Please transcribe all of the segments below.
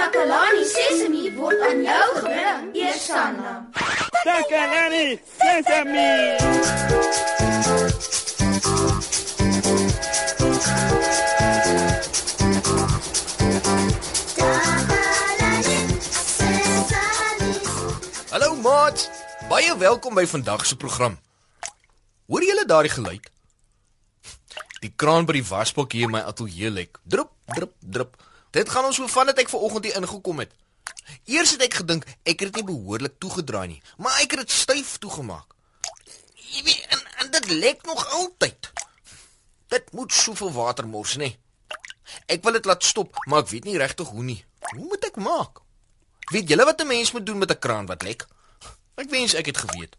Takalani Sesemi word aan jou gebring, Eersanna. Takalani Sesemi. Hallo maat. Baie welkom by vandag se program. Hoor julle daardie geluid? Die kraan by die wasbak hier in my ateljee lek. Drup, drup, drup. Dit gaan ons so van dat ek ver oggend hier ingekom het. Eers het ek gedink ek het dit nie behoorlik toegedraai nie, maar ek het dit styf toegemaak. Jy weet, en, en dit lek nog altyd. Dit moet soveel water mors, nê? Ek wil dit laat stop, maar ek weet nie regtig hoe nie. Hoe moet ek maak? Weet julle wat 'n mens moet doen met 'n kraan wat lek? Ek wens ek het geweet.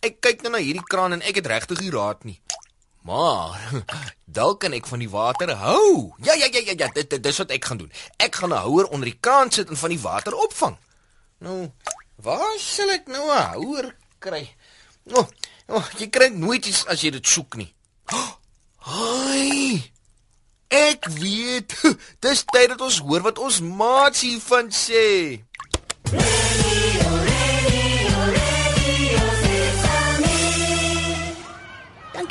Ek kyk nou na hierdie kraan en ek het regtig nie raad nie. Maar dalk kan ek van die water hou. Ja ja ja ja ja, dit, dit dis wat ek gaan doen. Ek gaan 'n houer onder die kraan sit en van die water opvang. Nou, waar sal ek nou 'n houer kry? O, oh, oh, jy kry nooit iets as jy dit soek nie. Ai! Ek weet. Dis tyd dat ons hoor wat ons maats hiervan sê.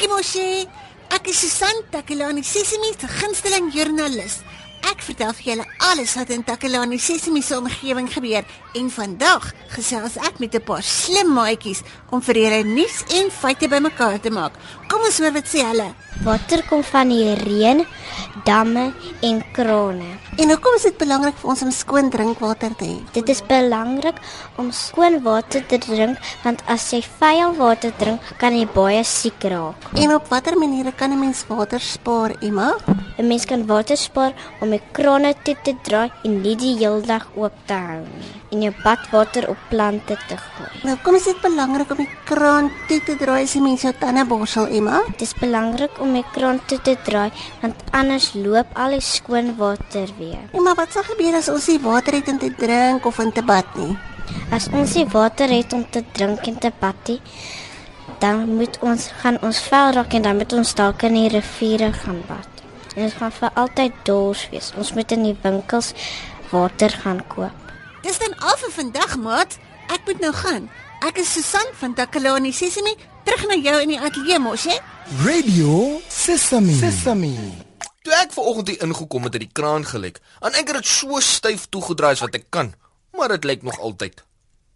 Dankie Moshi. Ek is Susan Takelani Sesimi se gunsteling joernalis. Ek vertel vir julle alles wat in Takelani Sesimi se omgewing gebeur en vandag gesels ek met 'n paar slim maatjies om vir julle nuus en feite bymekaar te maak. Kom ons hoor wat sê hulle. Water kom van die reën, damme en krane. En hoekom is dit belangrik vir ons om skoon drinkwater te hê? Dit is belangrik om skoon water te drink want as jy vuil water drink, kan jy baie siek raak. En op watter maniere kan 'n mens water spaar, Emma? 'n Mens kan water spaar om die krane toe te draai en nie die hele dag oop te hou nie en jou badwater op plante te gooi. Nou, kom is dit belangrik om die kraan toe te draai as jy mens jou tande borsel, Emma? Dit is belangrik om die kraan toe te draai want anders loop al die skoon water weer. Emma, wat sal gebeur as ons nie water het om te drink of om te bad nie? As ons nie water het om te drink en te bad nie, dan moet ons gaan ons vel raak en dan moet ons dalk in die riviere gaan bad. En ons gaan vir altyd dors wees. Ons moet in die winkels water gaan koop. Dis dan al vir vandag, maat. Ek moet nou gaan. Ek is Susan van Takalani Sesimi, terug na jou in die ateljee mos, hè? Radio Sesame. Sesame. Toe ek ver oggend hier ingekom het, het die kraan gelek. En ek het dit so styf toegedraai as wat ek kan, maar dit lek nog altyd.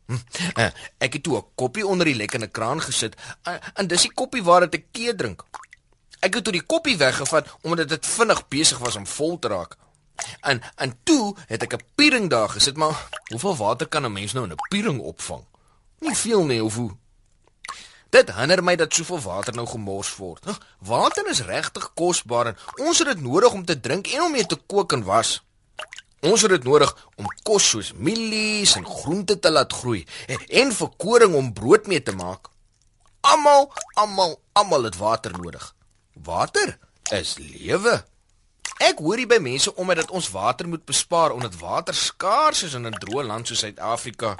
Hm, eh, Ek het toe 'n koppie onder die lekkende kraan gesit eh, en dis die koppie waaruit ek tee drink. Ek het toe die koppie weggevat omdat dit vinnig besig was om vol te raak. En en toe het ek 'n piering daar gesit, maar hoeveel water kan 'n mens nou in 'n piering opvang? Nie veel nie, of hoe? Dit hinder my dat soveel water nou gemors word. Ag, Water is regtig kosbaar en ons het dit nodig om te drink en om mee te kook en was. Ons het dit nodig om kos soos mielies en groente te laat groei en, en vir koring om brood mee te maak. Almal, almal, almal het water nodig. Water is lewe. Ek hoor hier by mense omdat dat ons water moet bespaar omdat water skaars is in 'n droë land soos Suid-Afrika.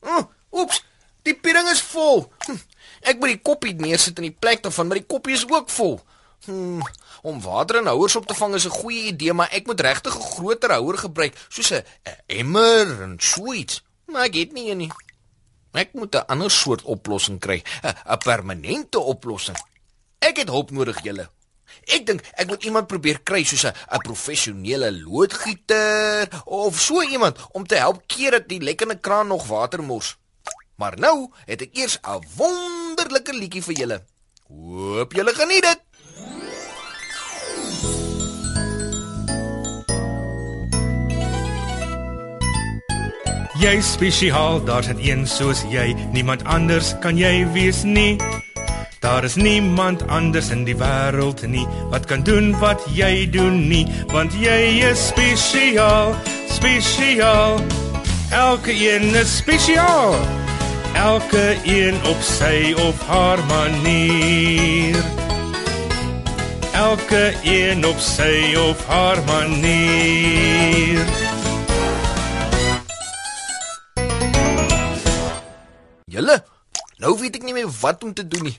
Oh, oeps, die piering is vol. Hm, ek moet die koppie neersit in die plek daarvan, maar die koppie is ook vol. Hm, om water in houers op te vang is 'n goeie idee, maar ek moet regtig 'n groter houer gebruik, soos 'n emmer en so iets. Maar ek het nie een nie. Ek moet 'n ander soort oplossing kry, 'n permanente oplossing. Ek het hulp nodig, julle. Ek dink ek moet iemand probeer kry soos 'n professionele loodgieter of so iemand om te help keer dat die lekkende kraan nog water mors. Maar nou het ek eers 'n wonderlike liedjie vir julle. Hoop julle geniet dit. Jy spesiaal, daar's net een soos jy, niemand anders kan jy wees nie. Daar is niemand anders in die wêreld nie wat kan doen wat jy doen nie, want jy is spesiaal, spesiaal. Elke een is spesiaal. Elke een op sy of haar manier. Elke een op sy of haar manier. Julle, nou weet ek nie meer wat om te doen nie.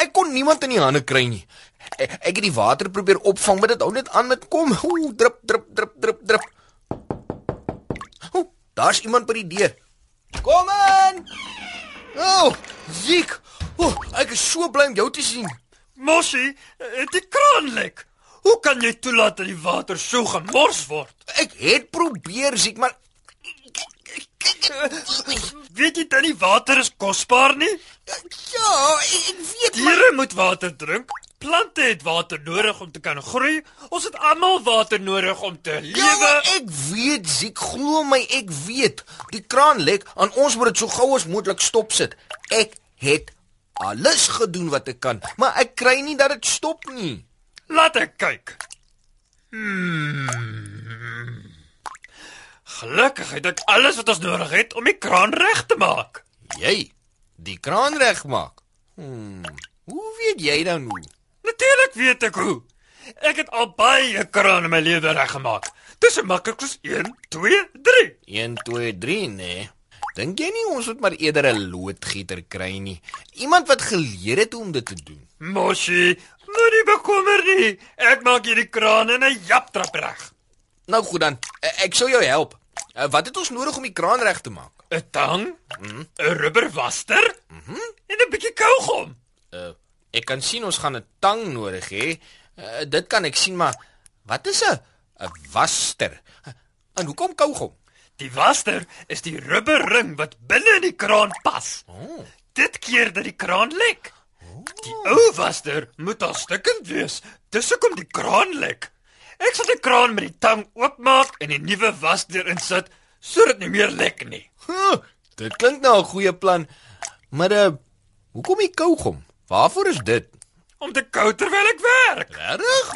Ek kon niemand in die hande kry nie. Ek, ek het die water probeer opvang, maar dit hou net aan met kom. Ooh, drup drup drup drup drup. daar's iemand by die deur. Kom in. O, oh, Ziek. O, oh, ek is so bly om jou te sien. Moshi, het die kraan lek. Hoe kan jy toelaat dat die water so gemors word? Ek het probeer, Ziek, maar Weet jy dan nie water is kosbaar nie? Ja, ek, ek weet maar Diere moet water drink. Plante het water nodig om te kan groei. Ons het almal water nodig om te Ja, lewe. maar ek weet, Ziek, glo my, ek weet. Die kraan lek en ons moet dit so gou as moontlik stopsit. Ek het alles gedoen wat ek kan, maar ek kry nie dat dit stop nie. Laat ek kyk. Hmm. Gelukkig het ek alles wat ons nodig het om die kraan reg te maak. Jy die kraan regmaak. Hmm. Hoe weet jy dan hoe? Natuurlik weet ek hoe. Ek het al baie krane in my lewe reggemaak. Dis maklik soos 1 2 3. 1 2 3 nee. Dink jy nie ons moet maar eerder 'n loodgieter kry nie? Iemand wat geleer het hoe om dit te doen. Moshi, moenie bekommer nie. Ek maak hierdie kraan in 'n japtrap reg. Nou goed dan, e- ek sal jou help. Uh, wat het ons nodig om die kraan reg te maak? 'n Tang, 'n rubberwaster en 'n bietjie kougom. Uh, ek kan sien ons gaan 'n tang nodig hê. Uh, dit kan ek sien, maar wat is 'n 'n waster? En hoekom kougom? Die waster is die rubberring wat binne in die kraan pas. Oh. Dit keer dat die kraan lek. Die ou waster moet al stukkend wees. Dis hoekom die kraan lek. Ek sal die kraan met die tang oopmaak en die nuwe wasdeur insit sodat nie meer lek nie. Huh, dit klink nou 'n goeie plan. Maar uh, hoekom die kougom? Waarvoor is dit? Om te kou terwyl ek werk. Regtig?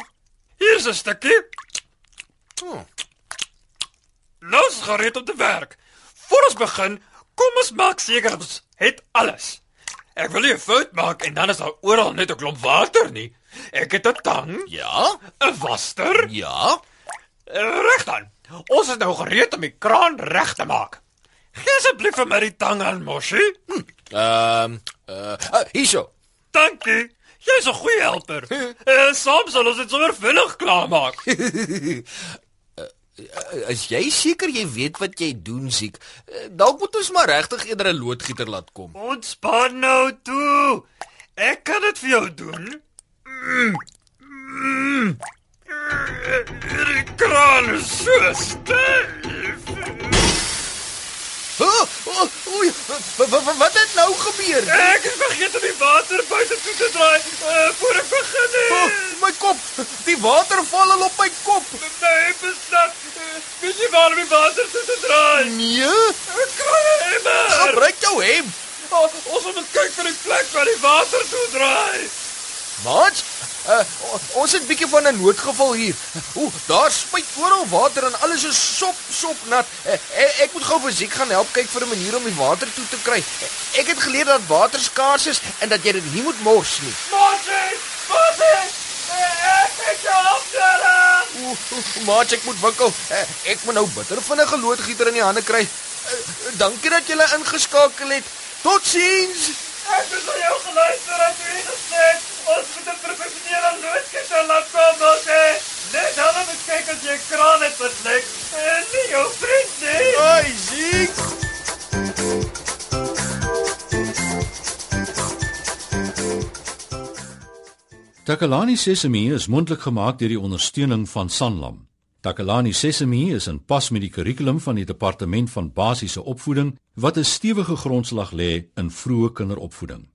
Hier's 'n stukkie. Oh. Nou is gereed om te werk. Voor ons begin, kom ons maak seker ons het alles. Ek wil nie 'n fout maak en dan is daar oral net 'n klomp water nie. Ek het 'n tang, Ja? 'n waster. Ja? Reg dan. Ons is nou gereed om die kraan reg te maak. Gee asseblief vir my die tang aan Moshi. Hm, Ehm, uh, uh, hierso. dankie. Jy's 'n goeie helper. Uh, soms sal ons dit sommer vinnig klaarmaak. As jy seker jy weet wat jy doen, siek. eh, Dalk moet ons maar regtig eerder 'n loodgieter laat kom. Ontspan nou toe. Ek kan dit vir jou doen. Mm. Mm. Die kraan is so styf. Oh, oh, wa- wa- wa- wat het nou gebeur? Ek het vergeet om die water buite toe te draai uh, voor ek begin Oh, het. my kop. Die water val al op my kop. My hemp is nat. Weet jy waar om die water toe te draai? Nee, Ek kry 'n emmer. gebruik jou hemp. Oh, ons moet kyk vir die plek waar die water toe draai. Mats, uh, ons het bietjie van 'n noodgeval hier. Ooh, daar spuit oral water en alles is sop sop nat. Uh, ek, ek moet gou vir Ziek gaan help kyk vir 'n manier om die water toe te kry. Ek het geleer dat water skaars is en dat jy dit nie moet mors nie. Mosie! Mosie! Ek het jou afdala! Ooh, ooh, Mats, ek moet wikkel. Ek moet nou bitter vinnige loodgieter in die hande kry. Dankie dat jy ingeskakel het. Totsiens. Ek het jou geluister en jy het gesê ons moet 'n professionele loodgieter laat kom, Mosie. Net hulle moet kyk as jy kraan het wat lek en nie jou vriend nie. Ai, Ziek. Takalani Sesemi is mondelik gemaak deur die ondersteuning van Sanlam. Takalani Sesemi is in pas met die kurrikulum van die departement van basiese opvoeding wat 'n stewige grondslag lê in vroeë kinderopvoeding.